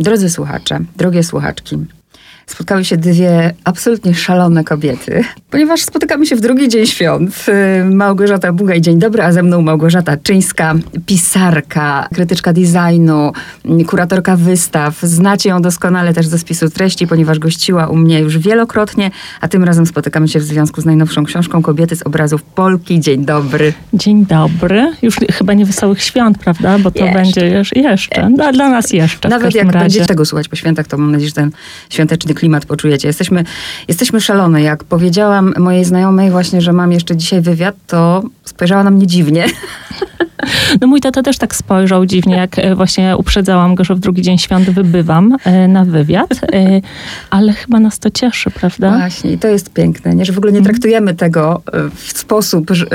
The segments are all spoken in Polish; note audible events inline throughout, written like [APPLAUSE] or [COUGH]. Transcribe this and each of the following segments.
Drodzy słuchacze, drogie słuchaczki, spotkały się dwie absolutnie szalone kobiety, ponieważ spotykamy się w drugi dzień świąt. Y, Małgorzata Bugaj, dzień dobry, a ze mną Małgorzata Czyńska, pisarka, krytyczka designu, y, kuratorka wystaw. Znacie ją doskonale też ze spisu treści, ponieważ gościła u mnie już wielokrotnie, a tym razem spotykamy się w związku z najnowszą książką Kobiety z obrazów Polki. Dzień dobry. Dzień dobry. Już chyba nie wesołych świąt, prawda? Bo to Jeszcze. będzie jeszcze. jeszcze. Dla, dla nas jeszcze. Nawet jak razie. będziecie tego słuchać po świętach, to mam nadzieję, że ten świąteczny klimat poczujecie. Jesteśmy, jesteśmy szalone. Jak powiedziałam mojej znajomej właśnie, że mam jeszcze dzisiaj wywiad, to spojrzała na mnie dziwnie. No mój tata też tak spojrzał dziwnie, jak e, właśnie uprzedzałam go, że w drugi dzień świąt wybywam e, na wywiad, e, ale chyba nas to cieszy, prawda? Właśnie, i to jest piękne, nie? że w ogóle nie traktujemy tego w sposób że,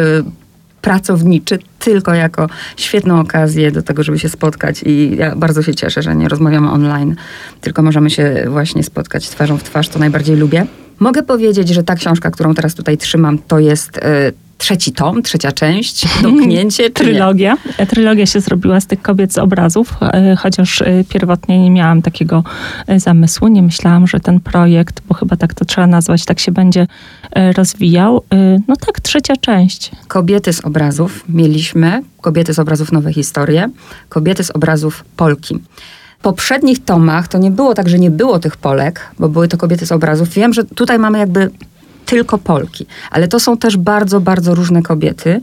pracowniczy, tylko jako świetną okazję do tego, żeby się spotkać. I ja bardzo się cieszę, że nie rozmawiamy online, tylko możemy się właśnie spotkać twarzą w twarz, to najbardziej lubię. Mogę powiedzieć, że ta książka, którą teraz tutaj trzymam, to jest e, trzeci tom, trzecia część, [LAUGHS] domknięcie, czy nie? Trylogia. Trylogia się zrobiła z tych kobiet z obrazów, e, chociaż e, pierwotnie nie miałam takiego e, zamysłu. Nie myślałam, że ten projekt, bo chyba tak to trzeba nazwać, tak się będzie rozwijał. No tak, trzecia część. Kobiety z obrazów mieliśmy, kobiety z obrazów Nowe Historie, kobiety z obrazów Polki. W poprzednich tomach to nie było tak, że nie było tych Polek, bo były to kobiety z obrazów. Wiem, że tutaj mamy jakby tylko Polki, ale to są też bardzo, bardzo różne kobiety.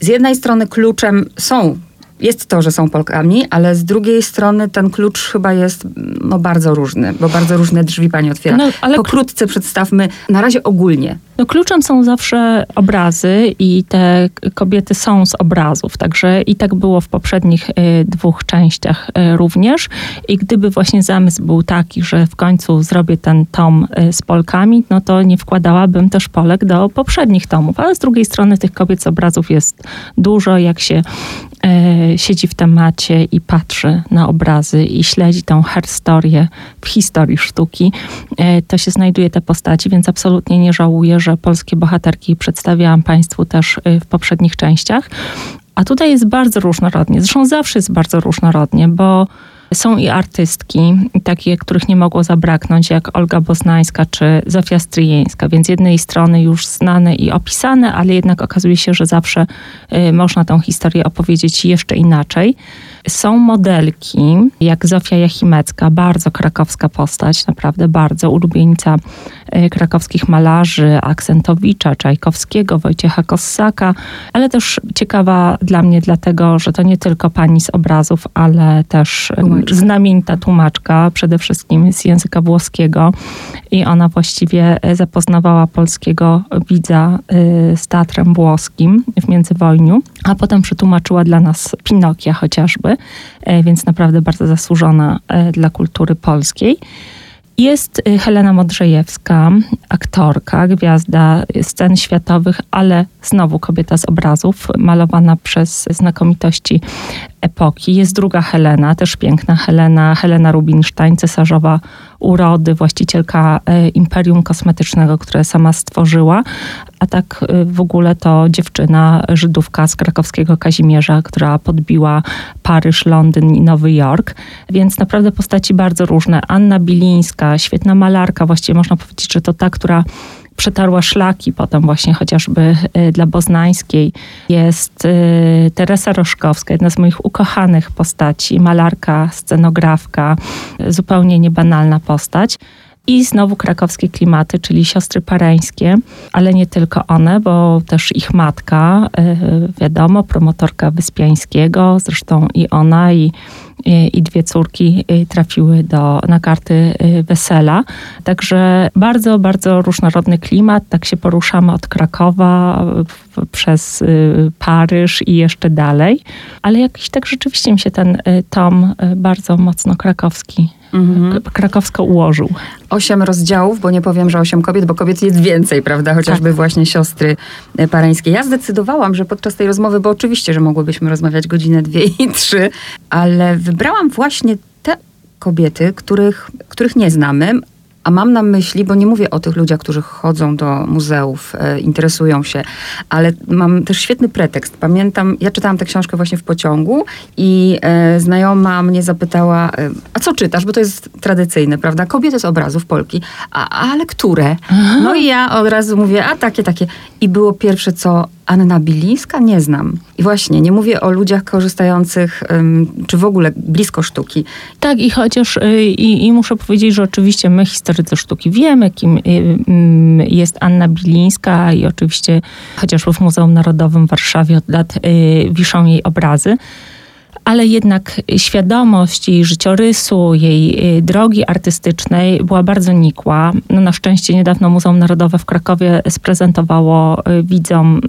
Z jednej strony kluczem są jest to, że są Polkami, ale z drugiej strony ten klucz chyba jest no, bardzo różny, bo bardzo różne drzwi pani otwiera. No, ale- Pokrótce przedstawmy, na razie ogólnie, No, kluczem są zawsze obrazy i te kobiety są z obrazów, także i tak było w poprzednich y, dwóch częściach y, również. I gdyby właśnie zamysł był taki, że w końcu zrobię ten tom y, z Polkami, no to nie wkładałabym też Polek do poprzednich tomów, ale z drugiej strony tych kobiet z obrazów jest dużo, jak się siedzi w temacie i patrzy na obrazy i śledzi tą herstorię w historii sztuki, to się znajduje te postaci, więc absolutnie nie żałuję, że polskie bohaterki przedstawiałam Państwu też y, w poprzednich częściach. A tutaj jest bardzo różnorodnie. Zresztą zawsze jest bardzo różnorodnie, bo są i artystki, takie, których nie mogło zabraknąć, jak Olga Boznańska czy Zofia Stryjeńska. Więc z jednej strony już znane i opisane, ale jednak okazuje się, że zawsze y, można tą historię opowiedzieć jeszcze inaczej. Są modelki, jak Zofia Jachimecka, bardzo krakowska postać, naprawdę bardzo ulubienica y, krakowskich malarzy, Aksentowicza, Czajkowskiego, Wojciecha Kossaka, ale też ciekawa dla mnie dlatego, że to nie tylko pani z obrazów, ale też Tłumaczka. znamienita tłumaczka, przede wszystkim z języka włoskiego i ona właściwie e, zapoznawała polskiego widza y, z teatrem włoskim w międzywojniu, a potem przetłumaczyła dla nas Pinokia chociażby, e, więc naprawdę bardzo zasłużona e, dla kultury polskiej. Jest y, Helena Modrzejewska, aktorka, gwiazda scen światowych, ale znowu kobieta z obrazów, malowana przez znakomitości epoki. Jest druga Helena, też piękna Helena, Helena Rubinstein, cesarzowa urody, właścicielka e, imperium kosmetycznego, które sama stworzyła, a tak e, w ogóle to dziewczyna, Żydówka z krakowskiego Kazimierza, która podbiła Paryż, Londyn i Nowy Jork, więc naprawdę postaci bardzo różne. Anna Bilińska, świetna malarka, właściwie można powiedzieć, że to ta, która przetarła szlaki potem właśnie chociażby y, dla Boznańskiej. Jest y, Teresa Roszkowska, jedna z moich ukochanych postaci, malarka, scenografka, zupełnie niebanalna postać. I znowu krakowskie klimaty, czyli siostry pareńskie, ale nie tylko one, bo też ich matka, y, wiadomo, promotorka Wyspiańskiego, zresztą i ona, i, i, dwie córki y, trafiły do, na karty y, wesela. Także bardzo, bardzo różnorodny klimat. Tak się poruszamy od Krakowa przez y, Paryż i jeszcze dalej. Ale jakiś tak rzeczywiście mi się ten y, tom y, bardzo mocno krakowski, Mhm. krakowsko ułożył. osiem rozdziałów, bo nie powiem, że osiem kobiet, bo kobiet jest więcej, prawda? Chociażby właśnie siostry pareńskie. Ja zdecydowałam, że podczas tej rozmowy, bo oczywiście, że mogłybyśmy rozmawiać godzinę, dwie i trzy, ale wybrałam właśnie te kobiety, których, których nie znamy, A mam na myśli, bo nie mówię o tych ludziach, którzy chodzą do muzeów, e, interesują się, ale mam też świetny pretekst. Pamiętam, ja czytałam tę książkę właśnie w pociągu i e, znajoma mnie zapytała, e, a co czytasz? Bo to jest tradycyjne, prawda? Kobiety z obrazów Polki. A, ale które? No i ja od razu mówię, a takie, takie. I było pierwsze co, Anna Bilińska? Nie znam. I właśnie, nie mówię o ludziach korzystających, czy w ogóle blisko sztuki. Tak, i chociaż, y, i, i muszę powiedzieć, że oczywiście my, historycy sztuki, wiemy, kim y, jest Anna Bilińska i oczywiście chociażby w Muzeum Narodowym w Warszawie od lat y, wiszą jej obrazy ale jednak świadomość jej życiorysu, jej y, drogi artystycznej była bardzo nikła. No na szczęście niedawno Muzeum Narodowe w Krakowie sprezentowało y, widzom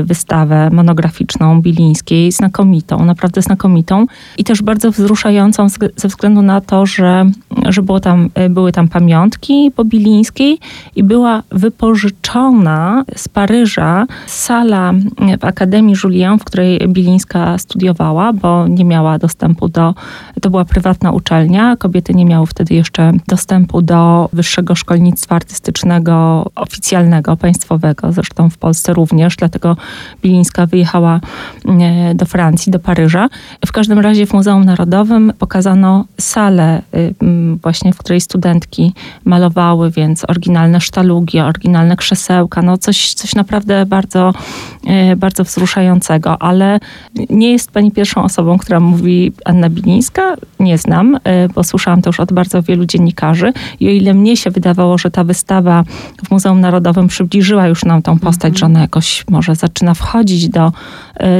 y, wystawę monograficzną Bilińskiej, znakomitą, naprawdę znakomitą i też bardzo wzruszającą ze względu na to, że, że było tam, były tam pamiątki po Bilińskiej i była wypożyczona z Paryża sala w Akademii Julien, w której Bilińska studiowała, bo nie miała dostępu do, to była prywatna uczelnia, kobiety nie miały wtedy jeszcze dostępu do wyższego szkolnictwa artystycznego, oficjalnego, państwowego, zresztą w Polsce również, dlatego Bilińska wyjechała e, do Francji, do Paryża. W każdym razie w Muzeum Narodowym pokazano salę y, właśnie, w której studentki malowały, więc oryginalne sztalugi, oryginalne krzesełka, no coś, coś naprawdę bardzo, e, bardzo wzruszającego, ale nie jest pani pierwszą osobą, osobą, która mówi Anna Bilińska, nie znam, e, bo słyszałam to już od bardzo wielu dziennikarzy. I o ile mnie się wydawało, że ta wystawa w Muzeum Narodowym przybliżyła już nam tą postać, mm -hmm. że ona jakoś może zaczyna wchodzić do, e,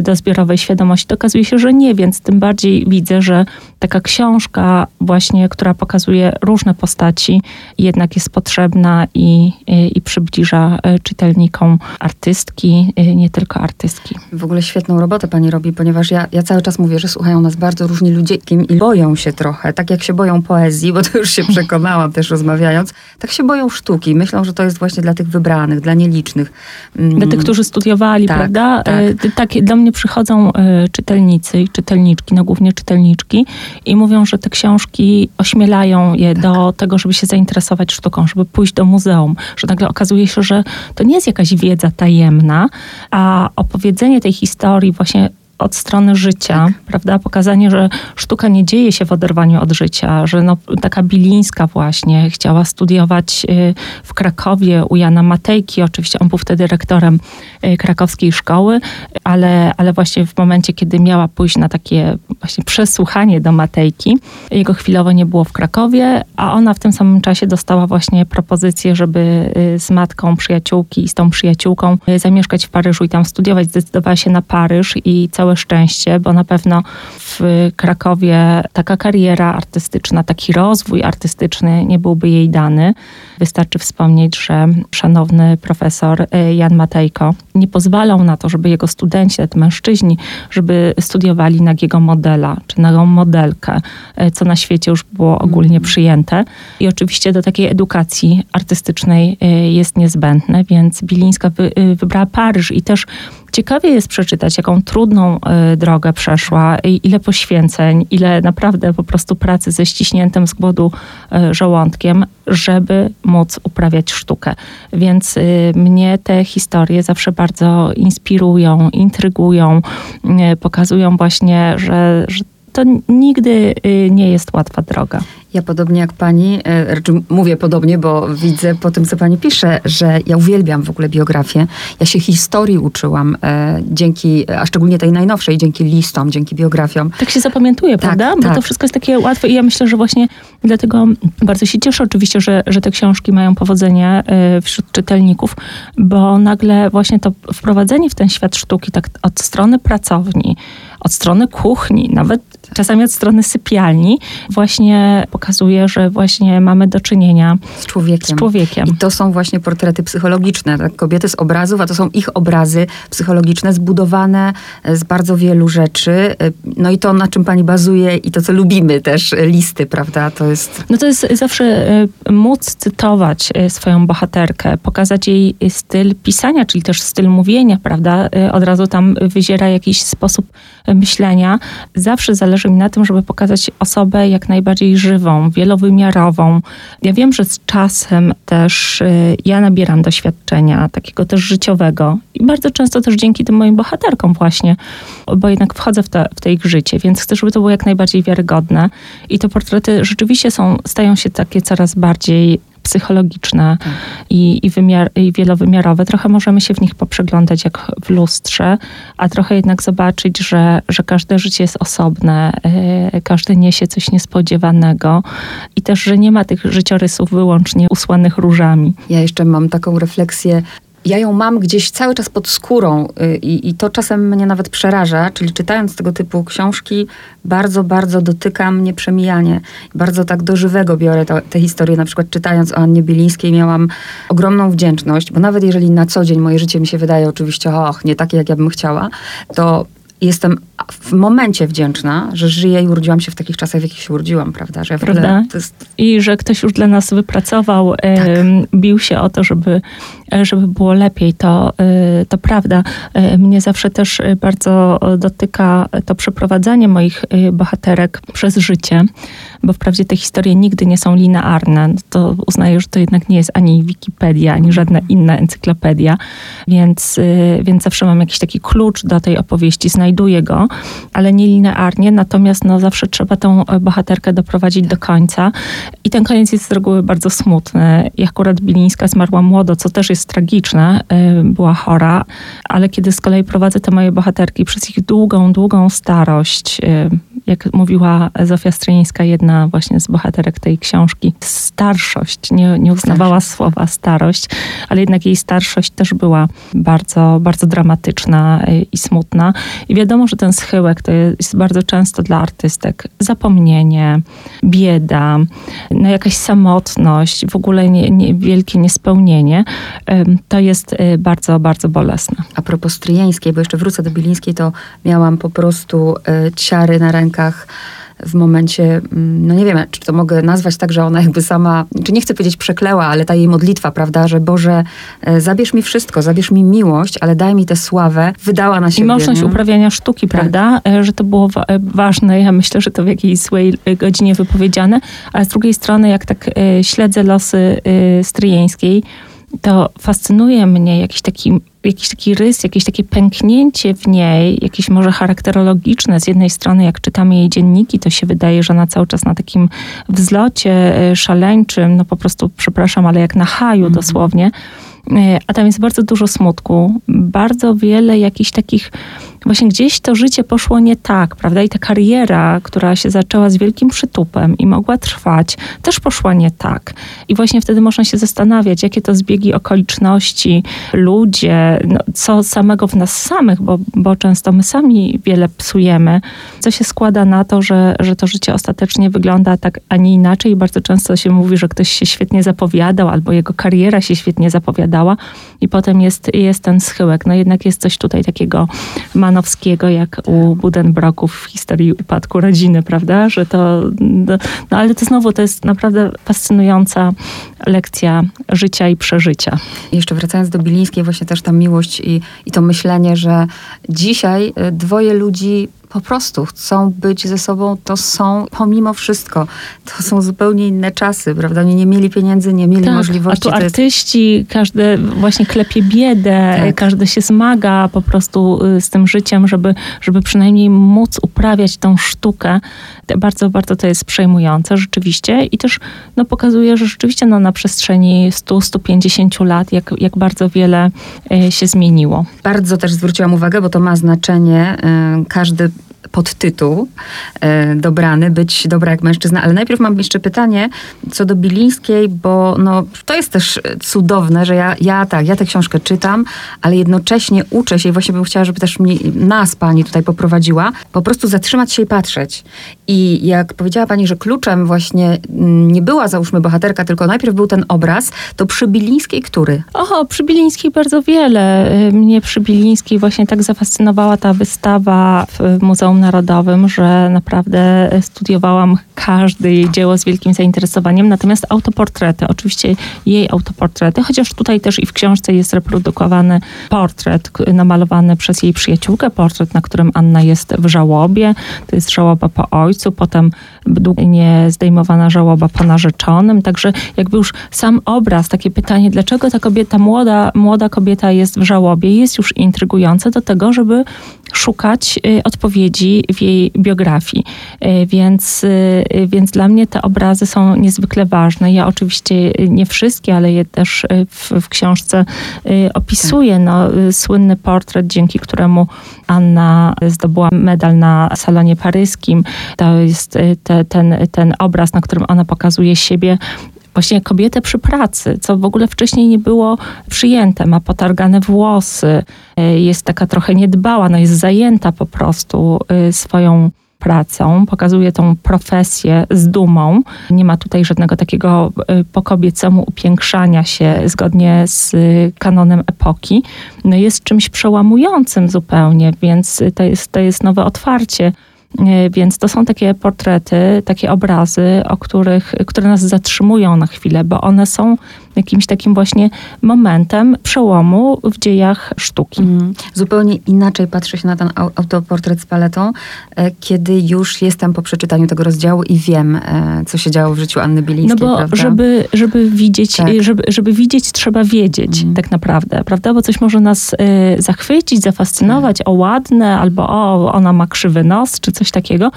do zbiorowej świadomości, okazuje się, że nie, więc tym bardziej widzę, że taka książka właśnie, która pokazuje różne postaci, jednak jest potrzebna i, i, i przybliża e, czytelnikom artystki, nie tylko artystki. W ogóle świetną robotę pani robi, ponieważ ja, ja cały czas mówię, że słuchają nas bardzo różni ludzie i boją się trochę, tak jak się boją poezji, bo to już się przekonałam też rozmawiając, tak się boją sztuki. Myślą, że to jest właśnie dla tych wybranych, dla nielicznych. Mm. Dla tych, którzy studiowali, tak, prawda? Tak. E, tak, do mnie przychodzą e, czytelnicy i czytelniczki, no głównie czytelniczki i mówią, że te książki ośmielają je tak. do tego, żeby się zainteresować sztuką, żeby pójść do muzeum, że nagle okazuje się, że to nie jest jakaś wiedza tajemna, a opowiedzenie tej historii właśnie od strony życia, tak. prawda? Pokazanie, że sztuka nie dzieje się w oderwaniu od życia, że no, taka Bilińska właśnie chciała studiować y, w Krakowie u Jana Matejki. Oczywiście on był wtedy rektorem y, krakowskiej szkoły, ale, ale właśnie w momencie, kiedy miała pójść na takie właśnie przesłuchanie do Matejki, jego chwilowo nie było w Krakowie, a ona w tym samym czasie dostała właśnie propozycję, żeby y, z matką przyjaciółki i z tą przyjaciółką zamieszkać w Paryżu i tam studiować. Zdecydowała się na Paryż i cały całe szczęście, bo na pewno w Krakowie taka kariera artystyczna, taki rozwój artystyczny nie byłby jej dany. Wystarczy wspomnieć, że szanowny profesor e, Jan Matejko nie pozwalał na to, żeby jego studenci, mężczyźni, żeby studiowali nagiego modela, czy nagą modelkę, e, co na świecie już było ogólnie przyjęte. I oczywiście do takiej edukacji artystycznej e, jest niezbędne, więc Bilińska wy, wybrała Paryż i też ciekawie jest przeczytać, jaką trudną y, drogę przeszła, i ile poświęceń, ile naprawdę po prostu pracy ze ściśniętym z głodu y, żołądkiem, żeby móc uprawiać sztukę. Więc y, mnie te historie zawsze bardzo inspirują, intrygują, pokazują właśnie, że, że to nigdy nie jest łatwa droga. Ja podobnie jak pani, e, znaczy mówię podobnie, bo widzę po tym, co pani pisze, że ja uwielbiam w ogóle biografię. Ja się historii uczyłam e, dzięki, a szczególnie tej najnowszej, dzięki listom, dzięki biografiom. Tak się zapamiętuje, tak, prawda? Bo tak. to wszystko jest takie łatwe i ja myślę, że właśnie dlatego bardzo się cieszę oczywiście, że, że te książki mają powodzenie e, wśród czytelników, bo nagle właśnie to wprowadzenie w ten świat sztuki tak od strony pracowni, od strony kuchni, nawet czasami od strony sypialni, właśnie pokazuje, że właśnie mamy do czynienia z człowiekiem. Z człowiekiem. I to są właśnie portrety psychologiczne. Tak? Kobiety z obrazów, a to są ich obrazy psychologiczne, zbudowane z bardzo wielu rzeczy. No i to, na czym pani bazuje i to, co lubimy też, listy, prawda? To jest... No to jest zawsze e, móc cytować e, swoją bohaterkę, pokazać jej styl pisania, czyli też styl mówienia, prawda? E, od razu tam wyziera jakiś sposób myślenia. Zawsze zależy mi na tym, żeby pokazać osobę jak najbardziej żywą, wielowymiarową. Ja wiem, że z czasem też y, ja nabieram doświadczenia takiego też życiowego i bardzo często też dzięki tym moim bohaterkom właśnie, bo jednak wchodzę w, te, w te ich życie, więc chcę, żeby to było jak najbardziej wiarygodne i te portrety rzeczywiście są, stają się takie coraz bardziej psychologiczne tak. i, i, wymiar, i wielowymiarowe. Trochę możemy się w nich poprzeglądać jak w lustrze, a trochę jednak zobaczyć, że, że każde życie jest osobne, yy, każdy niesie coś niespodziewanego i też, że nie ma tych życiorysów wyłącznie usłanych różami. Ja jeszcze mam taką refleksję ja ją mam gdzieś cały czas pod skórą y, i, i, to czasem mnie nawet przeraża, czyli czytając tego typu książki, bardzo, bardzo dotyka mnie przemijanie. Bardzo tak do żywego biorę to, te historie, na przykład czytając o Annie Bilińskiej miałam ogromną wdzięczność, bo nawet jeżeli na co dzień moje życie mi się wydaje oczywiście, och, nie takie jak ja bym chciała, to jestem w momencie wdzięczna, że żyję i urodziłam się w takich czasach, w jakich się urodziłam, prawda? Że prawda? Jest... I że ktoś już dla nas wypracował, tak. bił się o to, żeby, żeby było lepiej. To, e, to prawda. E, mnie zawsze też bardzo dotyka to przeprowadzanie moich bohaterek przez życie, bo wprawdzie te historie nigdy nie są linearne. To uznaję, że to jednak nie jest ani Wikipedia, ani żadna inna encyklopedia, więc, więc zawsze mam jakiś taki klucz do tej opowieści, znajduję go ale nie linearnie, natomiast no, zawsze trzeba tą e, bohaterkę doprowadzić do końca. I ten koniec jest z reguły bardzo smutny. I akurat Bilińska zmarła młodo, co też jest tragiczne, e, była chora, ale kiedy z kolei prowadzę te moje bohaterki przez ich długą, długą starość, e, jak mówiła Zofia Stryńska, jedna właśnie z bohaterek tej książki, starszość, nie, nie uznawała słowa starość, ale jednak jej starszość też była bardzo, bardzo dramatyczna i smutna. I wiadomo, że ten schyłek to jest bardzo często dla artystek zapomnienie, bieda, no jakaś samotność, w ogóle nie, nie, wielkie niespełnienie. To jest y, bardzo, bardzo bolesne. A propos Stryjeńskiej, bo jeszcze wrócę do Bilińskiej, to miałam po prostu y, ciary na rękach w momencie, mm, no nie wiem, czy to mogę nazwać tak, że ona jakby sama, czy nie chcę powiedzieć przekleła, ale ta jej modlitwa, prawda, że Boże, e, zabierz mi wszystko, zabierz mi miłość, ale daj mi tę sławę, wydała na siebie. I możliwość uprawiania sztuki, tak. prawda, e, że to było wa e, ważne, ja myślę, że to w jakiejś złej godzinie wypowiedziane, ale z drugiej strony, jak tak śledzę losy Stryjeńskiej, to fascynuje mnie jakiś taki, jakiś taki rys, jakieś takie pęknięcie w niej, jakieś może charakterologiczne. Z jednej strony, jak czytamy jej dzienniki, to się wydaje, że ona cały czas na takim wzlocie e, szaleńczym, no po prostu, przepraszam, ale jak na haju mm. dosłownie. E, a tam jest bardzo dużo smutku, bardzo wiele jakichś takich właśnie gdzieś to życie poszło nie tak, prawda? I ta kariera, która się zaczęła z wielkim przytupem i mogła trwać, też poszła nie tak. I właśnie wtedy można się zastanawiać, jakie to zbiegi okoliczności, ludzie, no, co samego w nas samych, bo, bo często my sami wiele psujemy, co się składa na to, że, że to życie ostatecznie wygląda tak, a nie inaczej. I bardzo często się mówi, że ktoś się świetnie zapowiadał, albo jego kariera się świetnie zapowiadała, i potem jest, jest ten schyłek. No jednak jest coś tutaj takiego manowskiego, jak u Budenbroków w historii upadku rodziny, prawda? Że to, no, no ale to znowu to jest naprawdę fascynująca lekcja życia i przeżycia. Jeszcze wracając do Bilińskiej, właśnie też ta miłość i, i to myślenie, że dzisiaj y, dwoje ludzi po prostu chcą być ze sobą, to są pomimo wszystko, to są zupełnie inne czasy, prawda? Oni nie mieli pieniędzy, nie mieli tak, możliwości. A tu artyści, jest... każdy właśnie klepie biedę, tak. każdy się zmaga po prostu y, z tym życiem, żeby, żeby przynajmniej móc uprawiać tą sztukę. Bardzo, bardzo to jest przejmujące rzeczywiście i też no, pokazuje, że rzeczywiście no, na przestrzeni 100-150 lat, jak, jak bardzo wiele y, się zmieniło. Bardzo też zwróciłam uwagę, bo to ma znaczenie. Y, każdy podtytuł e, dobrany, być dobra jak mężczyzna. Ale najpierw mam jeszcze pytanie co do Bilińskiej, bo no, to jest też cudowne, że ja, ja tak, ja tę książkę czytam, ale jednocześnie uczę się i właśnie bym chciała, żeby też mnie, nas pani tutaj poprowadziła, po prostu zatrzymać się i patrzeć. I jak powiedziała pani, że kluczem właśnie mm, nie była załóżmy bohaterka, tylko najpierw był ten obraz, to przy Bilińskiej który? Oho, przy Bilińskiej bardzo wiele. Mnie przy Bilińskiej właśnie tak zafascynowała ta wystawa w Muzeum Narodowym, że naprawdę studiowałam każde jej dzieło z wielkim zainteresowaniem. Natomiast autoportrety, oczywiście jej autoportrety, chociaż tutaj też i w książce jest reprodukowany portret namalowany przez jej przyjaciółkę, portret, na którym Anna jest w żałobie. To jest żałoba po ojcu, potem nie zdejmowana żałoba po narzeczonym. Także jakby już sam obraz, takie pytanie, dlaczego ta kobieta, młoda, młoda kobieta jest w żałobie, jest już intrygujące do tego, żeby szukać y, odpowiedzi w jej biografii. Y, więc, y, więc dla mnie te obrazy są niezwykle ważne. Ja oczywiście nie wszystkie, ale je też w, w książce opisuję. No, słynny portret, dzięki któremu Anna zdobyła medal na salonie paryskim. To jest te, ten, ten obraz, na którym ona pokazuje siebie właśnie kobietę przy pracy, co w ogóle wcześniej nie było przyjęte. Ma potargane włosy, e, jest taka trochę niedbała, no jest zajęta po prostu e, swoją pracą, pokazuje tą profesję z dumą. Nie ma tutaj żadnego takiego e, po kobiecemu upiększania się zgodnie z kanonem epoki. No jest czymś przełamującym zupełnie, więc to jest, to jest nowe otwarcie E, więc to są takie portrety, takie obrazy, o których, które nas zatrzymują na chwilę, bo one są jakimś takim właśnie momentem przełomu w dziejach sztuki. Mm. Zupełnie inaczej patrzy się na ten autoportret z paletą, e, kiedy już jestem po przeczytaniu tego rozdziału i wiem, e, co się działo w życiu Anny Bilińskiej, No bo prawda? żeby, żeby widzieć, tak. żeby, żeby widzieć, trzeba wiedzieć mm. tak naprawdę, prawda? Bo coś może nas y, zachwycić, zafascynować, tak. o ładne, albo o, ona ma krzywy nos, czy coś takiego,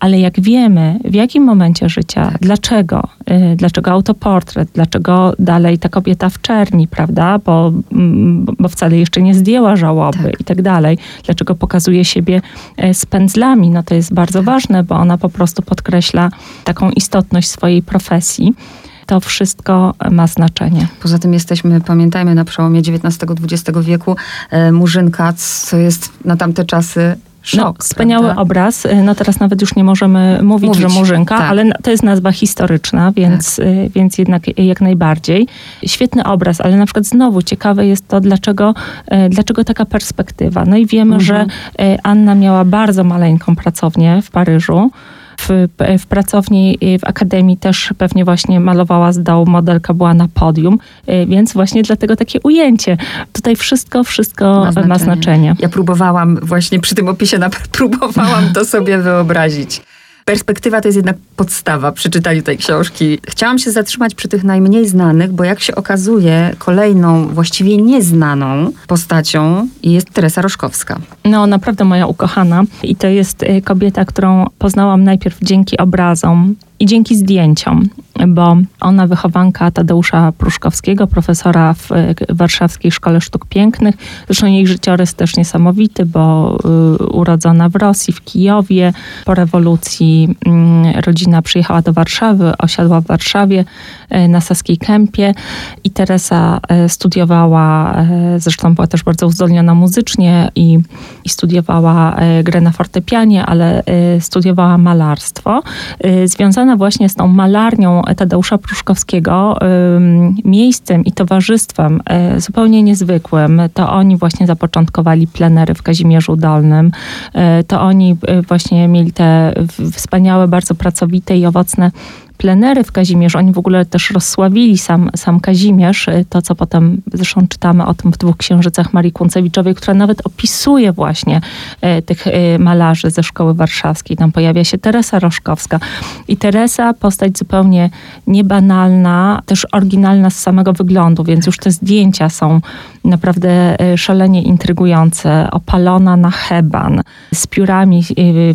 ale jak wiemy, w jakim momencie życia, tak. dlaczego, y, dlaczego autoportret, dlaczego dalej ta kobieta w czerni, prawda, bo, mm, bo wcale jeszcze nie zdjęła żałoby tak. i tak dalej, dlaczego pokazuje siebie y, z pędzlami, no to jest bardzo tak. ważne, bo ona po prostu podkreśla taką istotność swojej profesji to wszystko ma znaczenie. Poza tym jesteśmy, pamiętajmy, na przełomie XIX-XX wieku. E, Murzynka, co jest na tamte czasy Szok, no, wspaniały prawda? obraz. No teraz nawet już nie możemy mówić, mówić że Murzynka, tak. ale to jest nazwa historyczna, więc, tak. Y, więc jednak jak najbardziej. Świetny obraz, ale na przykład znowu ciekawe jest to, dlaczego, y, dlaczego taka perspektywa. No i wiemy, mhm. że y, Anna miała bardzo maleńką pracownię w Paryżu w, w pracowni, w akademii też pewnie właśnie malowała z dołu, modelka była na podium, y, więc właśnie dlatego takie ujęcie. Tutaj wszystko, wszystko ma znaczenie. Ma znaczenie. Ja próbowałam właśnie przy tym opisie, [LAUGHS] próbowałam to sobie wyobrazić. Perspektywa to jest jednak podstawa przy czytaniu tej książki. Chciałam się zatrzymać przy tych najmniej znanych, bo jak się okazuje, kolejną, właściwie nieznaną postacią jest Teresa Roszkowska. No, naprawdę moja ukochana. I to jest y, kobieta, którą poznałam najpierw dzięki obrazom i dzięki zdjęciom, bo ona wychowanka Tadeusza Pruszkowskiego, profesora w Warszawskiej Szkole Sztuk Pięknych. Zresztą jej życiorys też niesamowity, bo y, urodzona w Rosji, w Kijowie. Po rewolucji y, rodzina przyjechała do Warszawy, osiadła w Warszawie y, na Saskiej Kępie i Teresa y, studiowała, zresztą była też bardzo uzdolniona muzycznie i, i studiowała grę na fortepianie, ale studiowała malarstwo. Związane związana właśnie z tą malarnią Tadeusza Pruszkowskiego, miejscem i towarzystwem e, zupełnie niezwykłym. To oni właśnie zapoczątkowali plenery w Kazimierzu Dolnym. E, to oni e, właśnie mieli te wspaniałe, bardzo pracowite i owocne plenery w Kazimierzu. Oni w ogóle też rozsławili sam, sam Kazimierz, y, to co potem zresztą czytamy o tym w dwóch księżycach Marii Kłącewiczowej, która nawet opisuje właśnie y, tych y, malarzy ze szkoły warszawskiej. Tam pojawia się Teresa Roszkowska. I Teresa, postać zupełnie niebanalna, też oryginalna z samego wyglądu, więc już te zdjęcia są naprawdę szalenie intrygujące. Opalona na heban, z piórami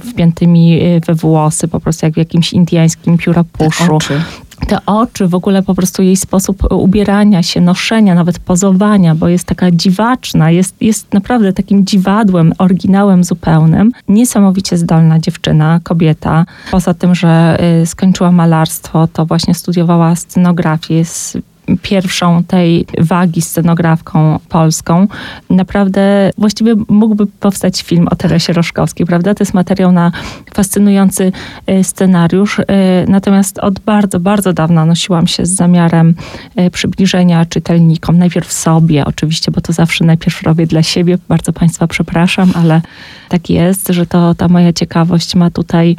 wpiętymi we włosy, po prostu jak w jakimś indyjskim pióropuszczu uszu. Oczy te oczy, w ogóle po prostu jej sposób ubierania się, noszenia, nawet pozowania, bo jest taka dziwaczna, jest, jest naprawdę takim dziwadłem, oryginałem zupełnym. Niesamowicie zdolna dziewczyna, kobieta. Poza tym, że y, skończyła malarstwo, to właśnie studiowała scenografię, jest pierwszą tej wagi scenografką polską. Naprawdę właściwie mógłby powstać film o Teresie Roszkowskiej, prawda? To jest materiał na fascynujący e, scenariusz. E, natomiast od bardzo, bardzo dawna nosiłam się z zamiarem e, przybliżenia czytelnikom. Najpierw sobie oczywiście, bo to zawsze najpierw robię dla siebie. Bardzo Państwa przepraszam, ale tak jest, że to ta moja ciekawość ma tutaj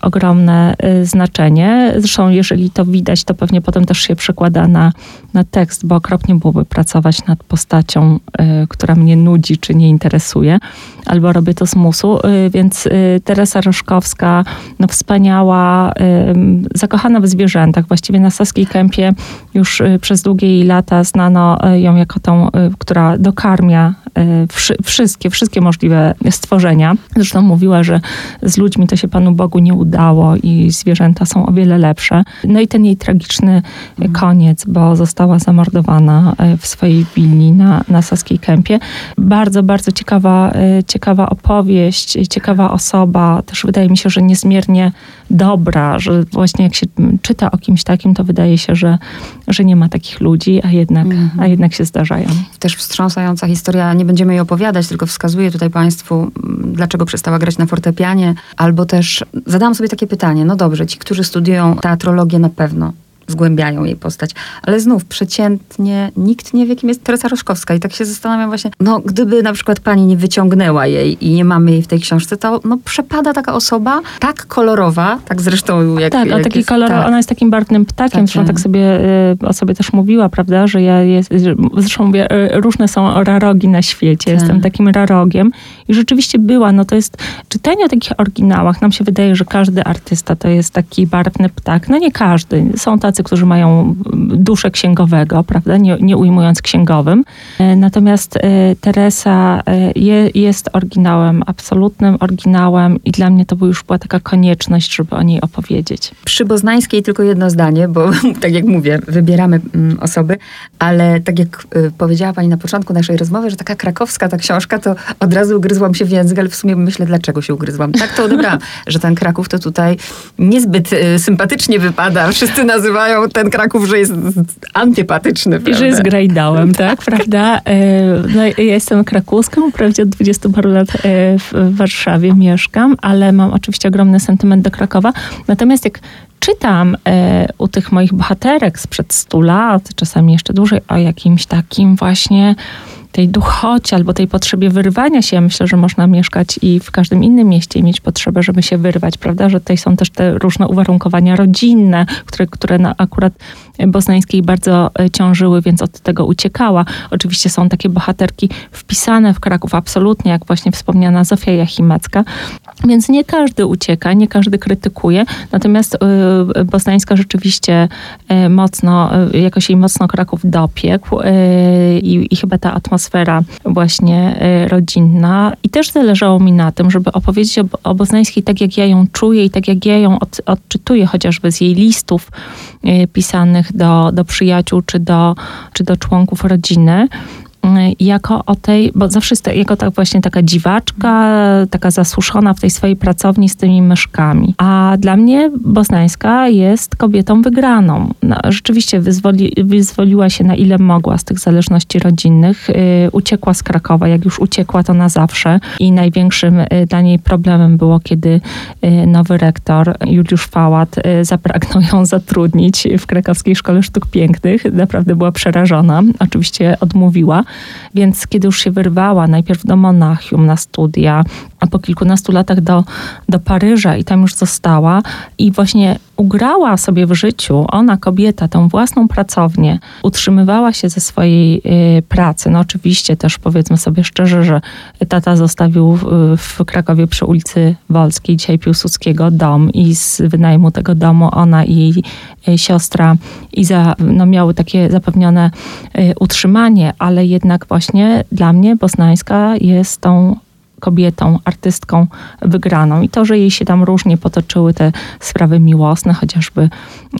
ogromne y, znaczenie. Zresztą jeżeli to widać, to pewnie potem też się przekłada na, na tekst, bo okropnie byłoby pracować nad postacią, y, która mnie nudzi czy nie interesuje, albo robię to z musu, y, więc Teresa Roszkowska, no wspaniała, zakochana w zwierzętach. Właściwie na Saskiej Kępie już przez długie lata znano ją jako tą, która dokarmia wszystkie, wszystkie możliwe stworzenia. Zresztą mówiła, że z ludźmi to się Panu Bogu nie uda udało i zwierzęta są o wiele lepsze. No i ten jej tragiczny mhm. koniec, bo została zamordowana e, w swojej willi na, na Saskiej Kępie. Bardzo, bardzo ciekawa, e, ciekawa opowieść, ciekawa osoba. Też wydaje mi się, że niezmiernie dobra, że właśnie jak się czyta o kimś takim, to wydaje się, że, że nie ma takich ludzi, a jednak, mhm. a jednak się zdarzają. Też wstrząsająca historia, nie będziemy jej opowiadać, tylko wskazuję tutaj Państwu, dlaczego przestała grać na fortepianie, albo też zadałam sobie takie pytanie, no dobrze, ci, którzy studiują teatrologię na pewno zgłębiają jej postać. Ale znów, przeciętnie nikt nie wie, kim jest Teresa Roszkowska. I tak się zastanawiam właśnie, no gdyby na przykład pani nie wyciągnęła jej i nie mamy jej w tej książce, to no, przepada taka osoba, tak kolorowa, tak zresztą jak Tak, jak taki jest, kolor, tak. ona jest takim barwnym ptakiem, zresztą tak sobie y, o sobie też mówiła, prawda, że ja jest, zresztą mówię, y, różne są rarogi na świecie, tak. jestem takim rarogiem i rzeczywiście była, no to jest, czytanie o takich oryginałach, nam się wydaje, że każdy artysta to jest taki barwny ptak, no nie każdy, są tacy tacy, którzy mają duszę księgowego, prawda, nie, nie ujmując księgowym. E, natomiast e, Teresa e, je, jest oryginałem, absolutnym oryginałem i dla mnie to już była taka konieczność, żeby o niej opowiedzieć. Przy Boznańskiej tylko jedno zdanie, bo [LAUGHS] tak jak mówię, wybieramy mm, osoby, ale tak jak powiedziała pani na początku naszej rozmowy, że taka krakowska ta książka, to od razu ugryzłam się w język, ale w sumie myślę, dlaczego się ugryzłam. Tak to odebrałam, [LAUGHS] że ten Kraków to tutaj niezbyt sympatycznie wypada. Wszyscy nazywają nazywają ten Kraków, że jest antypatyczny. I że jest grajdałem, [LAUGHS] tak, prawda? E, no, ja jestem krakowską, wprawdzie od 20 paru lat e, w Warszawie mieszkam, ale mam oczywiście ogromny sentyment do Krakowa. Natomiast jak czytam e, u tych moich bohaterek sprzed 100 lat, czasami jeszcze dłużej, o jakimś takim właśnie tej duchocie albo tej potrzebie wyrwania się. Ja myślę, że można mieszkać i w każdym innym mieście i mieć potrzebę, żeby się wyrwać, prawda? Że tutaj są też te różne uwarunkowania rodzinne, które, które na akurat Boznańskiej bardzo e, ciążyły, więc od tego uciekała. Oczywiście są takie bohaterki wpisane w Kraków absolutnie, jak właśnie wspomniana Zofia Jachimecka, więc nie każdy ucieka, nie każdy krytykuje, natomiast y, Boznańska rzeczywiście y, mocno, y, jakoś jej mocno Kraków dopiekł i, i chyba ta atmosfera właśnie rodzinna. I też zależało mi na tym, żeby opowiedzieć o, o Boznańskiej tak, jak ja ją czuję i tak, jak ja ją od, odczytuję, chociażby z jej listów pisanych do, do przyjaciół czy do, czy do członków rodziny. Y, jako o tej, bo zawsze jest jako tak właśnie taka dziwaczka, taka zasuszona w tej swojej pracowni z tymi myszkami. A dla mnie Boznańska jest kobietą wygraną. No, rzeczywiście wyzwoli, wyzwoliła się na ile mogła z tych zależności rodzinnych. Yy, uciekła z Krakowa, jak już uciekła to na zawsze i największym yy, dla niej problemem było, kiedy nowy rektor Juliusz Fałat y, zapragnął ją zatrudnić w krakowskiej Szkole Sztuk Pięknych. Naprawdę była przerażona. Oczywiście odmówiła. Więc kiedy już się wyrwała, najpierw do Monachium na studia, po kilkunastu latach do, do Paryża i tam już została. I właśnie ugrała sobie w życiu, ona kobieta, tą własną pracownię, utrzymywała się ze swojej y, pracy. No oczywiście też powiedzmy sobie szczerze, że tata zostawił w, w Krakowie przy ulicy Wolskiej, dzisiaj Piłsudskiego, dom i z wynajmu tego domu ona i jej y, siostra Iza no, miały takie zapewnione y, utrzymanie, ale jednak właśnie dla mnie Boznańska jest tą kobietą, artystką wygraną. I to, że jej się tam różnie potoczyły te sprawy miłosne, chociażby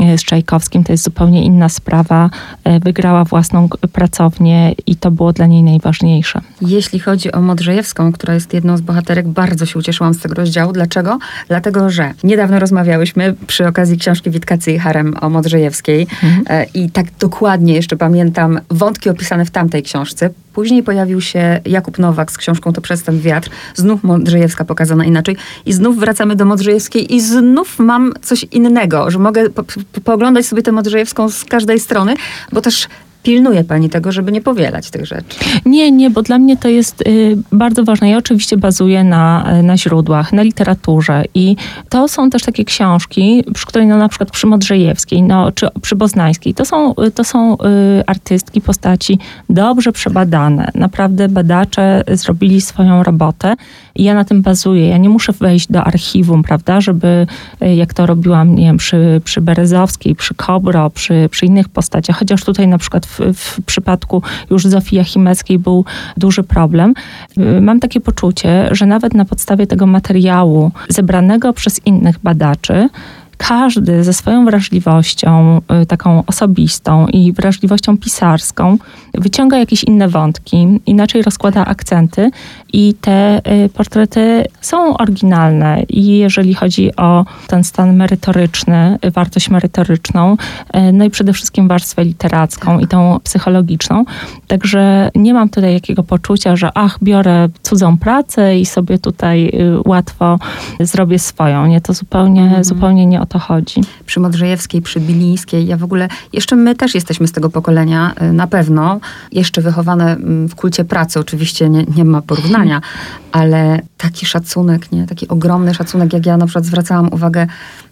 e, z Czajkowskim, to jest zupełnie inna sprawa. E, wygrała własną pracownię i to było dla niej najważniejsze. Jeśli chodzi o Modrzejewską, która jest jedną z bohaterek, bardzo się ucieszyłam z tego rozdziału. Dlaczego? Dlatego, że niedawno rozmawiałyśmy przy okazji książki Witkacy i Harem o Modrzejewskiej mhm. E, i tak dokładnie jeszcze pamiętam wątki opisane w tamtej książce. Później pojawił się Jakub Nowak z książką To przez ten wiatr. Znów Modrzejewska pokazana inaczej. I znów wracamy do Modrzejewskiej i znów mam coś innego, że mogę po, po, pooglądać sobie tę Modrzejewską z każdej strony, bo też pilnuje pani tego, żeby nie powielać tych rzeczy. Nie, nie, bo dla mnie to jest y, bardzo ważne. Ja oczywiście bazuję na, y, na źródłach, na literaturze i to są też takie książki, przy której no, na przykład przy Modrzejewskiej, no, czy przy Boznańskiej, to są, y, to są y, artystki, postaci dobrze przebadane. Naprawdę badacze zrobili swoją robotę i ja na tym bazuję. Ja nie muszę wejść do archiwum, prawda, żeby y, jak to robiłam, nie wiem, przy, przy Berezowskiej, przy Kobro, przy, przy innych postaciach, chociaż tutaj na przykład w, w przypadku już Zofii Jachimeckiej był duży problem. Y, Mam takie poczucie, że nawet na podstawie tego materiału zebranego przez innych badaczy, każdy ze swoją wrażliwością, y, taką osobistą i wrażliwością pisarską, wyciąga jakieś inne wątki, inaczej rozkłada akcenty i te y, portrety są oryginalne. I jeżeli chodzi o ten stan merytoryczny, wartość merytoryczną, y, no i przede wszystkim warstwę literacką i tą psychologiczną. Także nie mam tutaj jakiego poczucia, że ach, biorę cudzą pracę i sobie tutaj łatwo zrobię swoją. Nie, to zupełnie, zupełnie nie o to chodzi. Przy Modrzejewskiej, przy Bilińskiej, ja w ogóle, jeszcze my też jesteśmy z tego pokolenia, y, na pewno, jeszcze wychowane mm, w kulcie pracy, oczywiście nie, nie ma porównania, [LAUGHS] ale taki szacunek, nie, taki ogromny szacunek, jak ja na przykład zwracałam uwagę,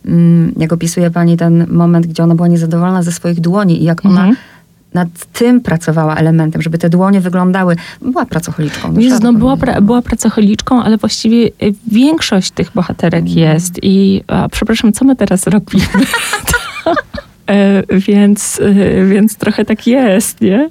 mm, jak opisuje pani ten moment, gdzie ona była niezadowolona ze swoich dłoni i jak ona Mhm. Nad tym pracowała elementem, żeby te dłonie wyglądały, była pracocholiczką. Jezus, trzeba no była, pra, była pracocholiczką, ale właściwie y, większość tych bohaterek Mm. jest. I a, przepraszam, co my teraz robimy? [LAUGHS] E, Więc, e, więc trochę tak jest, nie?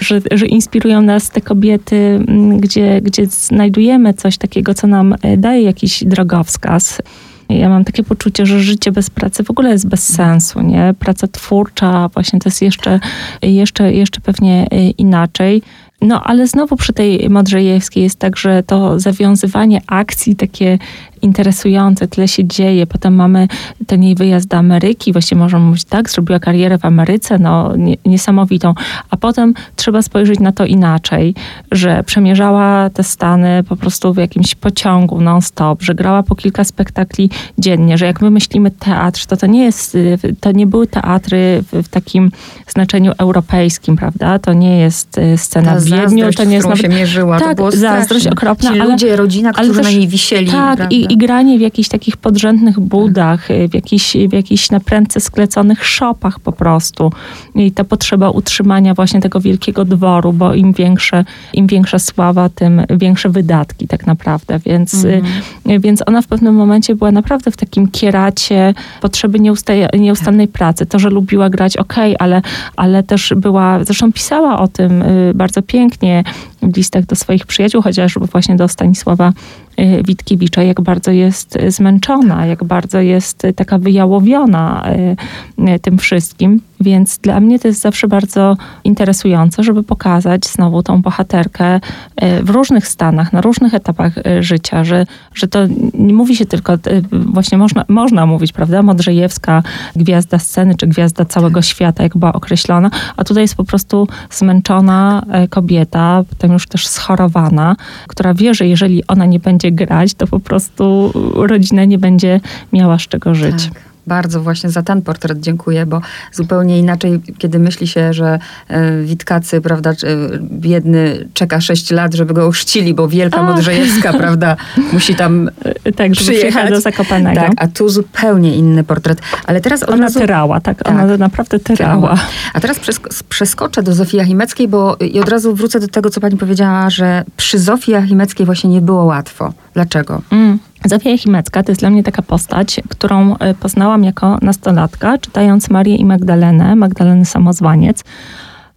Że, że inspirują nas te kobiety, gdzie, gdzie znajdujemy coś takiego, co nam e, daje jakiś drogowskaz. Ja mam takie poczucie, że życie bez pracy w ogóle jest bez sensu, nie? Praca twórcza właśnie to jest jeszcze, jeszcze, jeszcze pewnie e, inaczej. No, ale znowu przy tej Modrzejewskiej jest tak, że to zawiązywanie akcji takie interesujące, tyle się dzieje. Potem mamy ten jej wyjazd do Ameryki, właściwie można mówić tak, zrobiła karierę w Ameryce, no nie, niesamowitą. A potem trzeba spojrzeć na to inaczej, że przemierzała te Stany po prostu w jakimś pociągu non-stop, że grała po kilka spektakli dziennie, że jak my myślimy teatr, to to nie jest, y, to nie były teatry w, takim znaczeniu europejskim, prawda? To nie jest y, scena Ta w Wiedniu, to nie jest nawet... się mierzyła, to tak, było zazdrość okropna, ale- ludzie, rodzina, ale którzy też- na niej wisieli. Tak, i, i granie w jakichś takich podrzędnych budach, y, w jakichś, w jakichś naprędce skleconych szopach po prostu. I ta potrzeba utrzymania właśnie tego wielkiego dworu, bo im większe, im większa sława, tym większe wydatki tak naprawdę. Więc, y, więc ona w pewnym momencie była naprawdę w takim kieracie potrzeby nieustaje, nieustannej pracy. To, że lubiła grać, okej, ale, ale też była, zresztą pisała o tym y, bardzo pięknie w listach do swoich przyjaciół, chociażby właśnie do Stanisława y, Witkiewicza, jak bardzo jest y, zmęczona, jak bardzo jest y, taka wyjałowiona tym wszystkim. Więc dla mnie to jest zawsze bardzo interesujące, żeby pokazać znowu tą bohaterkę w różnych stanach, na różnych etapach życia, że, że to nie mówi się tylko, właśnie można, można mówić, prawda, Modrzejewska, gwiazda sceny, czy gwiazda całego świata, jak była określona, a tutaj jest po prostu zmęczona kobieta, potem już też schorowana, która wie, że jeżeli ona nie będzie grać, to po prostu rodzina nie będzie miała z czego żyć. Tak. Bardzo właśnie za ten portret dziękuję, bo zupełnie inaczej, kiedy myśli się, że e, Witkacy, prawda, e, biedny czeka 6 lat, żeby go ochrzcili, bo Wielka. Modrzejewska, prawda, musi tam [LAUGHS] Tak, przyjechać. do Zakopanego. Tak, a tu zupełnie inny portret. Ale teraz Ona razu... tyrała, tak, Tak. ona naprawdę tyrała. A teraz przesk- przeskoczę do Zofii Achimeckiej, bo i od razu wrócę do tego, co pani powiedziała, że przy Zofii Achimeckiej właśnie nie było łatwo. Dlaczego? Mm. Zofia Jachimecka to jest dla mnie taka postać, którą e, poznałam jako nastolatka, czytając Marię i Magdalenę, Magdalenę Samozwaniec.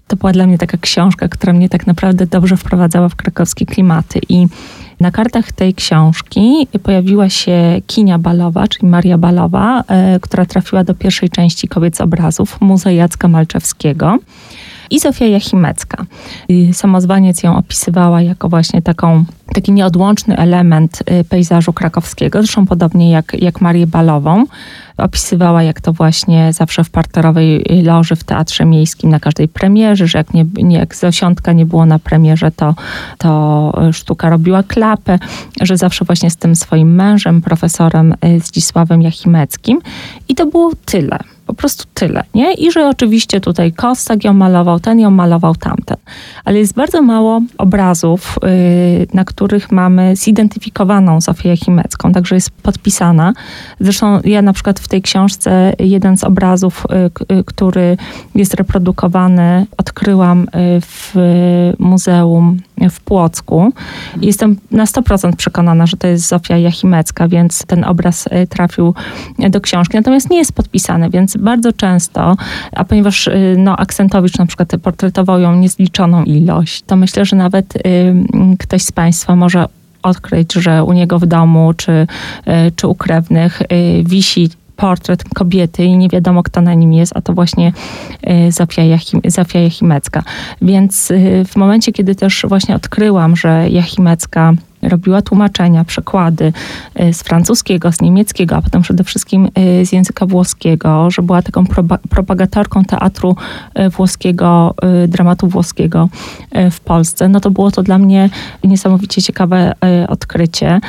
To była dla mnie taka książka, która mnie tak naprawdę dobrze wprowadzała w krakowskie klimaty. I na kartach tej książki pojawiła się Kinia Balowa, czyli Maria Balowa, e, która trafiła do pierwszej części Kobiet z obrazów Muzeum Jacka Malczewskiego i Zofia Jachimecka. Samozwaniec ją opisywała jako właśnie taką, taki nieodłączny element y, pejzażu krakowskiego, zresztą podobnie jak, jak Marię Balową. Opisywała, jak to właśnie zawsze w parterowej loży w Teatrze Miejskim na każdej premierze, że jak, nie, nie, jak Zosiątka nie było na premierze, to, to sztuka robiła klapę, że zawsze właśnie z tym swoim mężem, profesorem y, Zdzisławem Jachimeckim. I to było tyle. Po prostu tyle, nie? I że oczywiście tutaj Kostak ją malował, ten ją malował, tamten. Ale jest bardzo mało obrazów, yy, na których mamy zidentyfikowaną Zofię Jachimecką, także jest podpisana. Zresztą ja na przykład w tej książce jeden z obrazów, yy, który jest reprodukowany, odkryłam y, w muzeum w Płocku. Jestem na 100% przekonana, że to jest Zofia Jachimecka, więc ten obraz y, trafił do książki. Natomiast nie jest podpisany, więc bardzo często, a ponieważ y, no, Aksentowicz na przykład portretował ją niezliczoną ilość, to myślę, że nawet y, ktoś z Państwa może odkryć, że u niego w domu czy, czy u krewnych wisi portret kobiety i nie wiadomo, kto na nim jest, a to właśnie Zofia, Jachim, Zofia Jachimecka. Więc w momencie, kiedy też właśnie odkryłam, że Jachimecka robiła tłumaczenia, przekłady y, z francuskiego, z niemieckiego, a potem przede wszystkim y, z języka włoskiego, że była taką propagatorką teatru y, włoskiego, dramatu włoskiego w Polsce, no to było to dla mnie niesamowicie ciekawe odkrycie.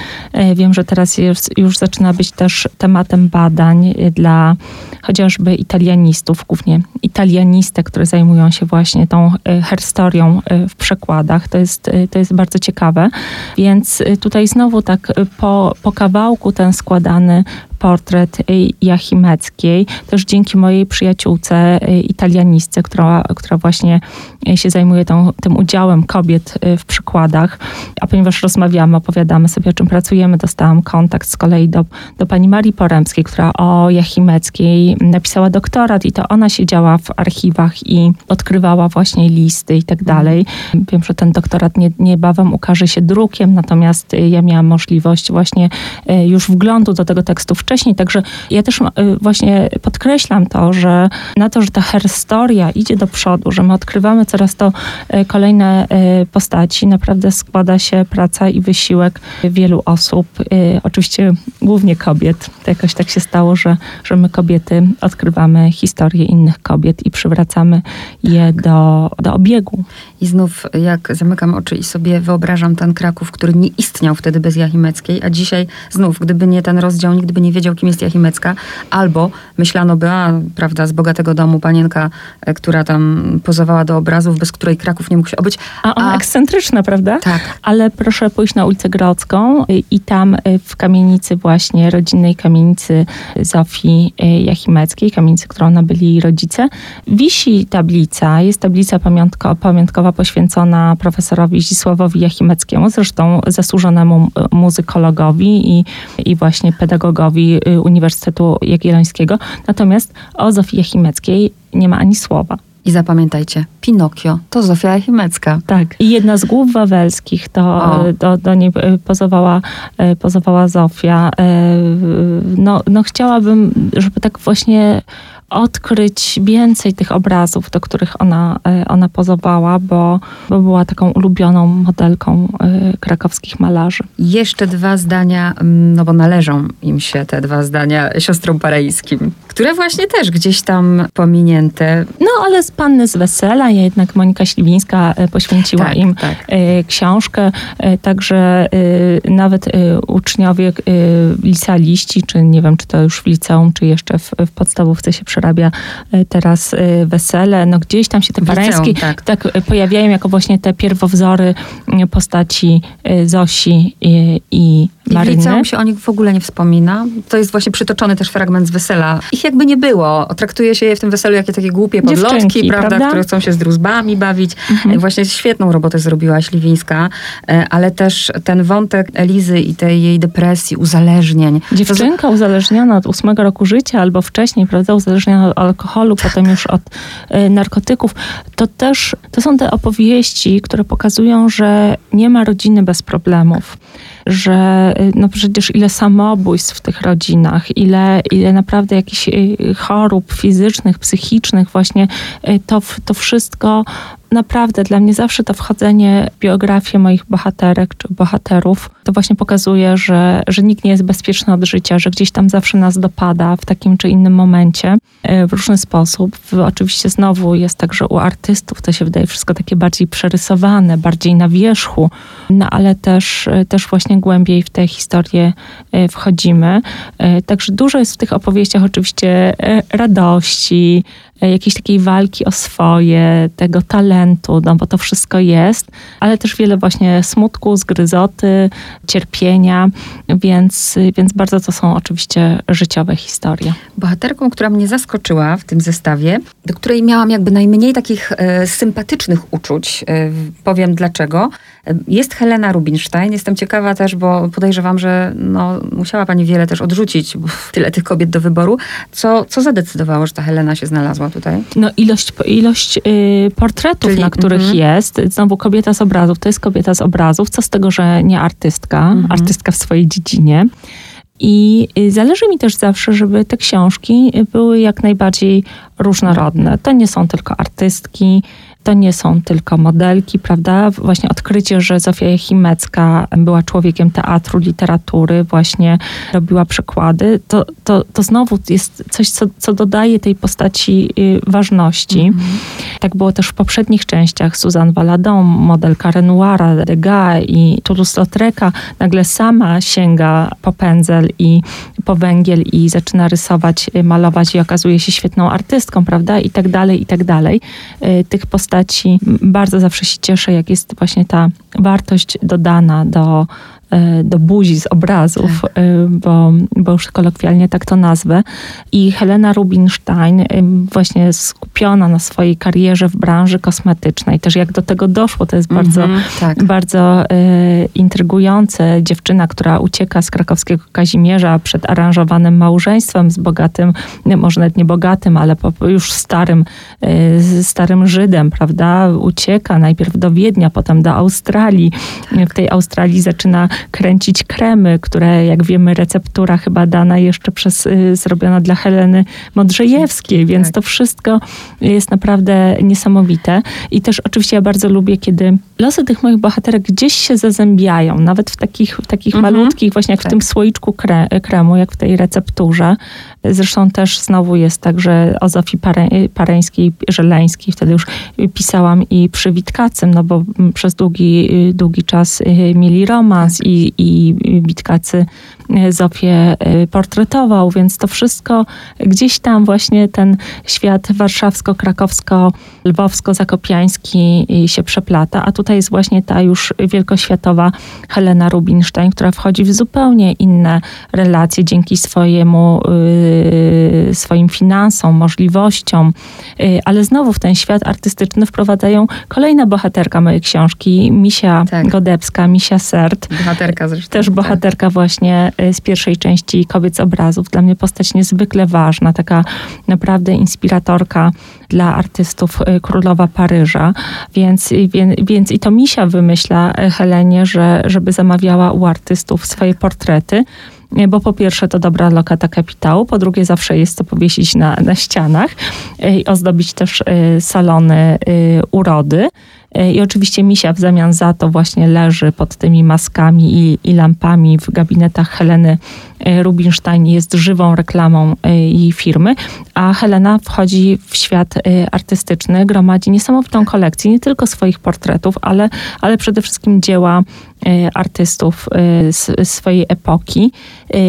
Wiem, że teraz już zaczyna być też tematem badań dla chociażby italianistów, głównie italianistek, które zajmują się właśnie tą herstorią w przekładach. To jest, to jest bardzo ciekawe. Więc więc y, tutaj znowu tak y, po, po kawałku ten składany portret Jachimeckiej, też dzięki mojej przyjaciółce italianistce, która, która właśnie się zajmuje tą, tym udziałem kobiet w przykładach. A ponieważ rozmawiamy, opowiadamy sobie, o czym pracujemy, dostałam kontakt z kolei do, do pani Marii Poremskiej, która o Jachimeckiej napisała doktorat i to ona siedziała w archiwach i odkrywała właśnie listy i tak dalej. Wiem, że ten doktorat nie, niebawem ukaże się drukiem, natomiast ja miałam możliwość właśnie już wglądu do tego tekstu wcześniej, wcześniej. Także ja też y, właśnie podkreślam to, że na to, że ta historia idzie do przodu, że my odkrywamy coraz to y, kolejne y, postaci, naprawdę składa się praca i wysiłek wielu osób, oczywiście głównie kobiet. To jakoś tak się stało, że, że my kobiety odkrywamy historię innych kobiet i przywracamy je do, do obiegu. I znów jak zamykam oczy i sobie wyobrażam ten Kraków, który nie istniał wtedy bez Jachimeckiej, a dzisiaj znów, gdyby nie ten rozdział, nigdy by nie wiedział, kim jest Jachimecka, albo myślano by, a, prawda, z bogatego domu panienka, e, która tam pozowała do obrazów, bez której Kraków nie mógł się obyć. A ona a... ekscentryczna, prawda? Tak. Ale proszę pójść na ulicę Grodzką i tam e, w kamienicy właśnie, rodzinnej kamienicy Zofii e, Jachimeckiej, kamienicy, którą nabyli rodzice, wisi tablica, jest tablica pamiątko, pamiątkowa poświęcona profesorowi Zisławowi Jachimeckiemu, zresztą zasłużonemu muzykologowi i, i właśnie pedagogowi y, Uniwersytetu Jagiellońskiego. Natomiast o Zofii Jachimeckiej nie ma ani słowa. I zapamiętajcie, Pinokio to Zofia Jachimecka. Tak. I jedna z głów wawelskich to do, do niej y, pozowała, y, pozowała Zofia. No, no chciałabym, żeby tak właśnie odkryć więcej tych obrazów, do których ona, e, ona pozowała, bo, bo była taką ulubioną modelką e, krakowskich malarzy. Jeszcze dwa zdania, mm, no bo należą im się te dwa zdania siostrom pareńskim, które właśnie też gdzieś tam pominięte. No ale z Panny z Wesela, jednak Monika Śliwińska e, poświęciła tak, im tak. książkę, także nawet uczniowie licealiści, czy nie wiem, czy to już w liceum, czy jeszcze w, w podstawówce się przerabia teraz wesele. No gdzieś tam się te pareńskie tak. tak pojawiają jako właśnie te pierwowzory postaci Zosi i, i Maryny. I w liceum się o nich w ogóle nie wspomina. To jest właśnie przytoczony też fragment z wesela. Ich jakby nie było. Traktuje się je w tym weselu jakie takie głupie podlotki, prawda, prawda, które chcą się z druzbami bawić. Mhm. Właśnie świetną robotę zrobiła Śliwińska, e, ale też ten wątek Elizy i tej jej depresji, uzależnień. Dziewczynka uzależniona od ósmego roku życia albo wcześniej, prawda, uzależniona od alkoholu, tak. potem już od y, narkotyków. To też, to są te opowieści, które pokazują, że nie ma rodziny bez problemów że y, no przecież ile samobójstw w tych rodzinach, ile, ile naprawdę jakichś y, chorób fizycznych, psychicznych, właśnie y, to, to wszystko naprawdę dla mnie zawsze to wchodzenie w biografię moich bohaterek czy bohaterów, to właśnie pokazuje, że, że nikt nie jest bezpieczny od życia, że gdzieś tam zawsze nas dopada w takim czy innym momencie e, w różny sposób. Oczywiście znowu jest tak, że u artystów to się wydaje wszystko takie bardziej przerysowane, bardziej na wierzchu, no ale też, e, też właśnie głębiej w tę historię e, wchodzimy. Także dużo jest w tych opowieściach oczywiście radości, jakiejś takiej walki o swoje, tego talentu, no bo to wszystko jest, ale też wiele właśnie smutku, zgryzoty, cierpienia, więc, więc bardzo to są oczywiście życiowe historie. Bohaterką, która mnie zaskoczyła w tym zestawie, do której miałam jakby najmniej takich e, sympatycznych uczuć, e, powiem dlaczego, e, jest Helena Rubinstein. Jestem ciekawa też, bo podejrzewam, że no, musiała pani wiele też odrzucić, tyle tych kobiet do wyboru. Co, co zadecydowało, że ta Helena się znalazła tutaj? No ilość, ilość y, portretów, Czyli, na których mm-hmm. jest. Znowu kobieta z obrazów, to jest kobieta z obrazów. Co z tego, że nie artystka, mm-hmm. artystka w swojej dziedzinie. I y, zależy mi też zawsze, żeby te książki były jak najbardziej różnorodne. To nie są tylko artystki, to nie są tylko modelki, prawda? Właśnie odkrycie, że Zofia Jachimecka była człowiekiem teatru, literatury, właśnie robiła przekłady, to, to, to znowu jest coś, co, co dodaje tej postaci y, ważności. Mm -hmm. Tak było też w poprzednich częściach. Suzanne Valadon, modelka Renoira, Degas i Toulouse-Lautreka nagle sama sięga po pędzel i po węgiel i zaczyna rysować, y, malować i okazuje się świetną artystką, prawda? I tak dalej, i tak dalej. Y, tych postaci postaci. Bardzo zawsze się cieszę, jak jest właśnie ta wartość dodana do do buzi z obrazów, tak. E, bo, bo już kolokwialnie tak to nazwę. I Helena Rubinstein, e, właśnie skupiona na swojej karierze w branży kosmetycznej, też jak do tego doszło, to jest -hmm, bardzo, tak. bardzo intrygujące. Dziewczyna, która ucieka z krakowskiego Kazimierza przed aranżowanym małżeństwem z bogatym, może nawet nie bogatym, ale już starym, starym Żydem, prawda? Ucieka najpierw do Wiednia, potem do Australii. W tej Australii zaczyna kręcić kremy, które jak wiemy receptura chyba dana jeszcze przez, y, zrobiona dla Heleny Modrzejewskiej, więc tak. to wszystko jest naprawdę niesamowite. I też oczywiście ja bardzo lubię, kiedy losy tych moich bohaterek gdzieś się zazębiają, nawet w takich, takich mhm. malutkich, właśnie jak tak. w tym słoiczku kre, kremu, jak w tej recepturze. Zresztą też znowu jest tak, że o Zofii Pare, Pareńskiej, Żeleńskiej wtedy już pisałam i przy Witkacym, no bo przez długi, długi czas y, mieli romans tak. i, i Witkacy Zofię y, portretował, więc to wszystko gdzieś tam właśnie ten świat warszawsko-krakowsko-lwowsko-zakopiański y, się przeplata, a tutaj jest właśnie ta już wielkoświatowa Helena Rubinstein, która wchodzi w zupełnie inne relacje dzięki swojemu, swoim finansom, możliwościom, ale znowu w ten świat artystyczny wprowadzają kolejna bohaterka mojej książki, Misia tak. Godebska, Misia Sert. Bohaterka zresztą. Też tak. bohaterka właśnie z pierwszej części Kobiet z obrazów. Dla mnie postać niezwykle ważna, taka naprawdę inspiratorka dla artystów y, Królowa Paryża. Więc, więc, więc i to Misia wymyśla y, Helenie, że, żeby zamawiała u artystów swoje portrety y, bo po pierwsze to dobra lokata kapitału, po drugie zawsze jest to powiesić na, na ścianach i ozdobić też salony urody. I oczywiście misia w zamian za to właśnie leży pod tymi maskami i, i lampami w gabinetach Heleny e, Rubinstein jest żywą reklamą e, jej firmy, a Helena wchodzi w świat e, artystyczny, gromadzi niesamowitą kolekcję nie tylko swoich portretów, ale, ale przede wszystkim dzieła artystów z swojej epoki.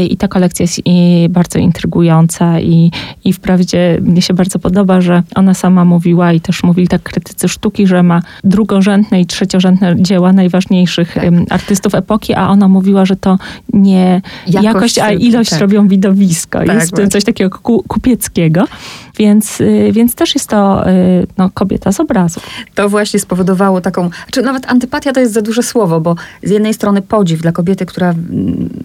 I ta kolekcja jest bardzo intrygująca i, i wprawdzie mnie się bardzo podoba, że ona sama mówiła i też mówili tak krytycy sztuki, że ma drugorzędne i trzeciorzędne dzieła najważniejszych tak. artystów epoki, a ona mówiła, że to nie jakość, jakość a ilość tak. robią widowisko. Tak, jest coś takiego kupieckiego. Więc, y, więc też jest to y, no, kobieta z obrazu. To właśnie spowodowało taką, czy nawet antypatia to jest za duże słowo, bo z jednej strony podziw dla kobiety, która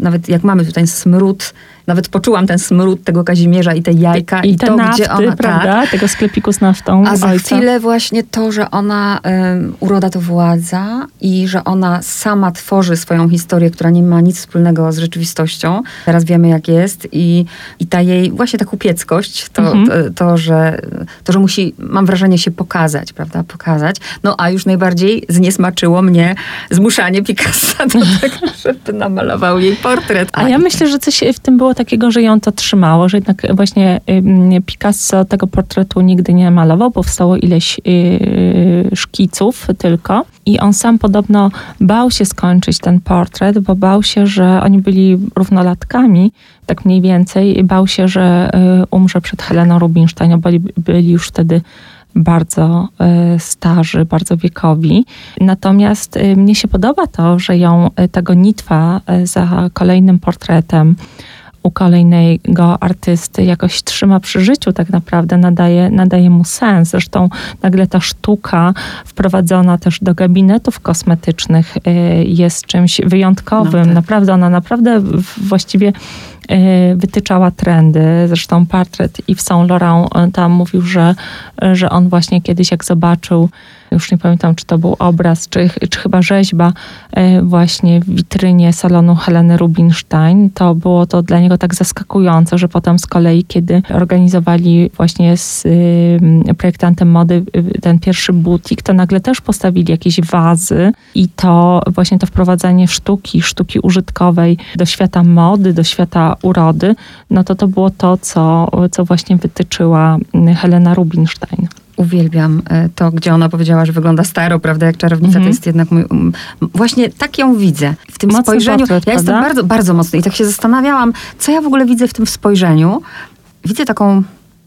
nawet jak mamy tutaj smród nawet poczułam ten smród tego Kazimierza i te jajka i, i, te to, nafty, gdzie ona... prawda? Tak, Tego sklepiku z naftą a za ojca. chwilę właśnie to, że ona, um, uroda to władza i że ona sama tworzy swoją historię, która nie ma nic wspólnego z rzeczywistością. Teraz wiemy jak jest i, i ta jej właśnie ta kupieckość, to, Mhm. to, to, że, to, że musi, mam wrażenie, się pokazać, prawda, pokazać. No a już najbardziej zniesmaczyło mnie zmuszanie Picassa do [LAUGHS] tego, żeby namalował jej portret. A ja myślę, że coś w tym było takiego, że ją to trzymało, że jednak właśnie Picasso tego portretu nigdy nie malował, powstało ileś yy, szkiców tylko i on sam podobno bał się skończyć ten portret, bo bał się, że oni byli równolatkami, tak mniej więcej, i bał się, że yy, umrze przed Heleną Rubinstein, bo byli, już wtedy bardzo y, starzy, bardzo wiekowi. Natomiast y, mnie się podoba to, że ją y, ta gonitwa y, za kolejnym portretem u kolejnego artysty jakoś trzyma przy życiu tak naprawdę, nadaje, nadaje mu sens. Zresztą nagle ta sztuka wprowadzona też do gabinetów kosmetycznych y, jest czymś wyjątkowym. No tak. Naprawdę, ona naprawdę właściwie wytyczała trendy. Zresztą portret Yves Saint Laurent y, tam mówił, że, że on właśnie kiedyś jak zobaczył, już nie pamiętam, czy to był obraz, czy, czy chyba rzeźba y, właśnie w witrynie salonu Heleny Rubinstein, to było to dla niego tak zaskakujące, że potem z kolei, kiedy organizowali właśnie z y, projektantem mody y, ten pierwszy butik, to nagle też postawili jakieś wazy i to właśnie to wprowadzanie sztuki, sztuki użytkowej do świata mody, do świata urody, no to to było to, co, co właśnie wytyczyła y, Helena Rubinstein. Uwielbiam e, to, gdzie ona powiedziała, że wygląda staro, prawda, jak czarownica, Mhm. to jest jednak mój... um, Właśnie tak ją widzę. W tym Mocny spojrzeniu. portret, ja jestem bardzo, bardzo mocny i tak się zastanawiałam, co ja w ogóle widzę w tym spojrzeniu. Widzę taką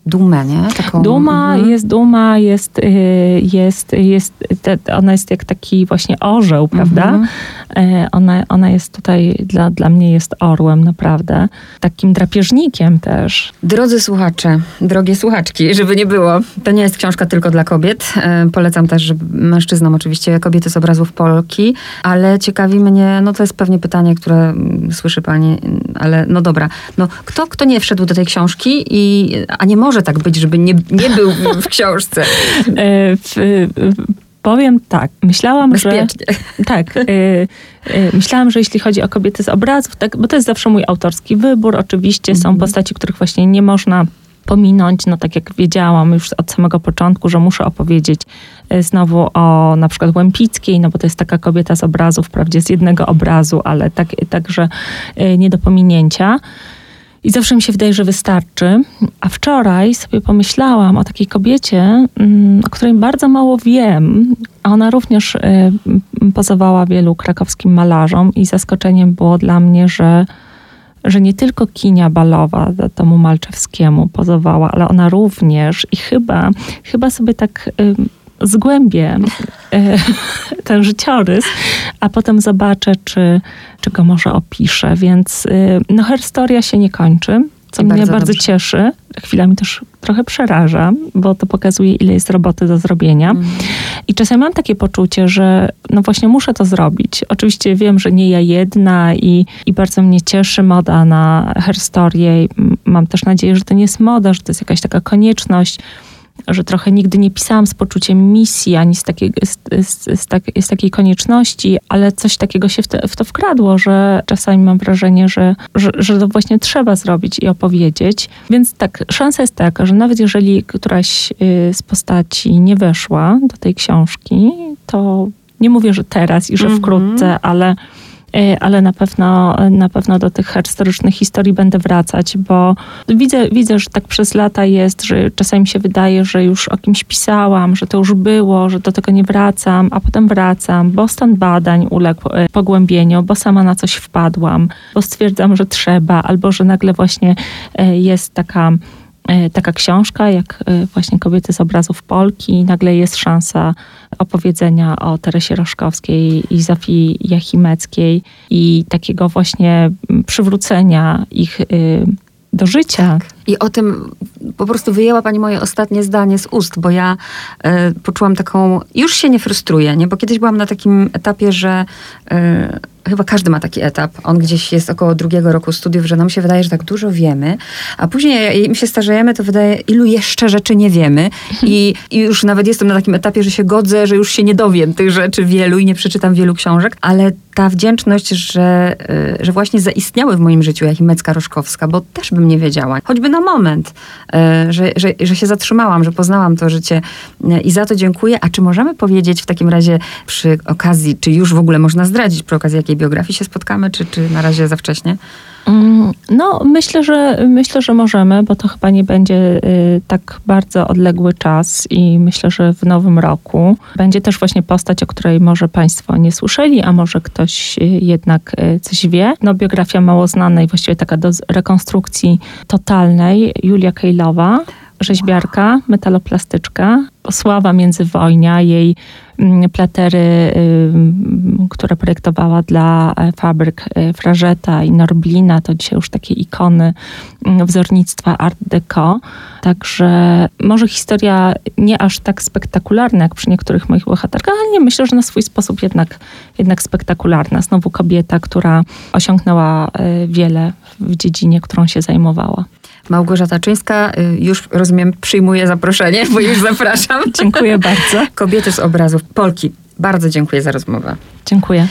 dumę, nie? Taką, Duma, mhm. jest duma, jest, y, jest, jest te, ona jest jak taki właśnie orzeł, prawda? Mhm. E, Ona, ona jest tutaj, dla, dla mnie jest orłem naprawdę. Takim drapieżnikiem też. Drodzy słuchacze, drogie słuchaczki, żeby nie było, to nie jest książka tylko dla kobiet. E, Polecam też że mężczyznom oczywiście kobiety z obrazów Polki, ale ciekawi mnie, no to jest pewnie pytanie, które mm, słyszy pani, ale no dobra, no kto, kto nie wszedł do tej książki i, a nie może tak być, żeby nie, nie był w, książce. E, powiem tak, myślałam, że... Tak. Y, y, myślałam, że jeśli chodzi o kobiety z obrazów, tak, bo to jest zawsze mój autorski wybór. Oczywiście są Mhm. postaci, których właśnie nie można pominąć. No tak jak wiedziałam już od samego początku, że muszę opowiedzieć znowu o na przykład Łępickiej, no bo to jest taka kobieta z obrazów, wprawdzie z jednego obrazu, ale tak, także nie do pominięcia. I zawsze mi się wydaje, że wystarczy. A wczoraj sobie pomyślałam o takiej kobiecie, mm, o której bardzo mało wiem. A ona również y, pozowała wielu krakowskim malarzom i zaskoczeniem było dla mnie, że, że nie tylko Kinia Balowa temu Malczewskiemu pozowała, ale ona również i chyba, chyba sobie tak zgłębię y, [LAUGHS] ten życiorys, a potem zobaczę, czy, czy go może opiszę. Więc y, no, historia się nie kończy, co I mnie bardzo bardzo cieszy. Chwilami też trochę przeraża, bo to pokazuje, ile jest roboty do zrobienia. Mhm. I czasem mam takie poczucie, że no właśnie muszę to zrobić. Oczywiście wiem, że nie ja jedna i, i bardzo mnie cieszy moda na herstorię. Mam też nadzieję, że to nie jest moda, że to jest jakaś taka konieczność, że trochę nigdy nie pisałam z poczuciem misji, ani z, takiej, z, z, z, tak, z takiej konieczności, ale coś takiego się w, te, w to wkradło, że czasami mam wrażenie, że, że, że to właśnie trzeba zrobić i opowiedzieć. Więc tak, szansa jest taka, że nawet jeżeli któraś y, z postaci nie weszła do tej książki, to nie mówię, że teraz i że Mhm. wkrótce, ale Y, ale na pewno, na pewno do tych historycznych historii będę wracać, bo widzę, widzę, że tak przez lata jest, że czasami mi się wydaje, że już o kimś pisałam, że to już było, że do tego nie wracam, a potem wracam, bo stan badań uległ y, pogłębieniu, bo sama na coś wpadłam, bo stwierdzam, że trzeba, albo że nagle właśnie y, jest taka taka książka, jak e, właśnie Kobiety z obrazów Polki. Nagle jest szansa opowiedzenia o Teresie Roszkowskiej i Zofii Jachimeckiej i takiego właśnie przywrócenia ich y, do życia. Tak. I o tym po prostu wyjęła pani moje ostatnie zdanie z ust, bo ja e, poczułam taką, już się nie frustruję, nie? bo kiedyś byłam na takim etapie, że e, chyba każdy ma taki etap. On gdzieś jest około drugiego roku studiów, że nam się wydaje, że tak dużo wiemy, a później im się starzejemy, to wydaje, ilu jeszcze rzeczy nie wiemy. I, I już nawet jestem na takim etapie, że się godzę, że już się nie dowiem tych rzeczy wielu i nie przeczytam wielu książek, ale ta wdzięczność, że, y, że właśnie zaistniały w moim życiu, jak i Mecka Roszkowska, bo też bym nie wiedziała, choćby na moment, y, że, że, że się zatrzymałam, że poznałam to życie y, i za to dziękuję. A czy możemy powiedzieć w takim razie przy okazji, czy już w ogóle można zdradzić przy okazji jakiej biografii się spotkamy, czy, czy na razie za wcześnie? Mm, no, myślę, że myślę, że możemy, bo to chyba nie będzie y, tak bardzo odległy czas i myślę, że w nowym roku będzie też właśnie postać, o której może Państwo nie słyszeli, a może ktoś y, jednak y, coś wie. No, biografia mało znana i właściwie taka do rekonstrukcji totalnej, Julia Kejlowa rzeźbiarka, metaloplastyczka, sława międzywojnia, jej mm, platery, które projektowała dla e, fabryk e, Frażeta i Norblina, to dzisiaj już takie ikony mm, wzornictwa Art Deco. Także może historia nie aż tak spektakularna, jak przy niektórych moich bohaterkach, ale nie myślę, że na swój sposób jednak, jednak spektakularna. Znowu kobieta, która osiągnęła e, wiele w dziedzinie, którą się zajmowała. Małgorzata Czyńska, y, już rozumiem, przyjmuję zaproszenie, bo już zapraszam. dziękuję bardzo. Kobiety z obrazów Polki. Bardzo dziękuję za rozmowę. Dziękuję.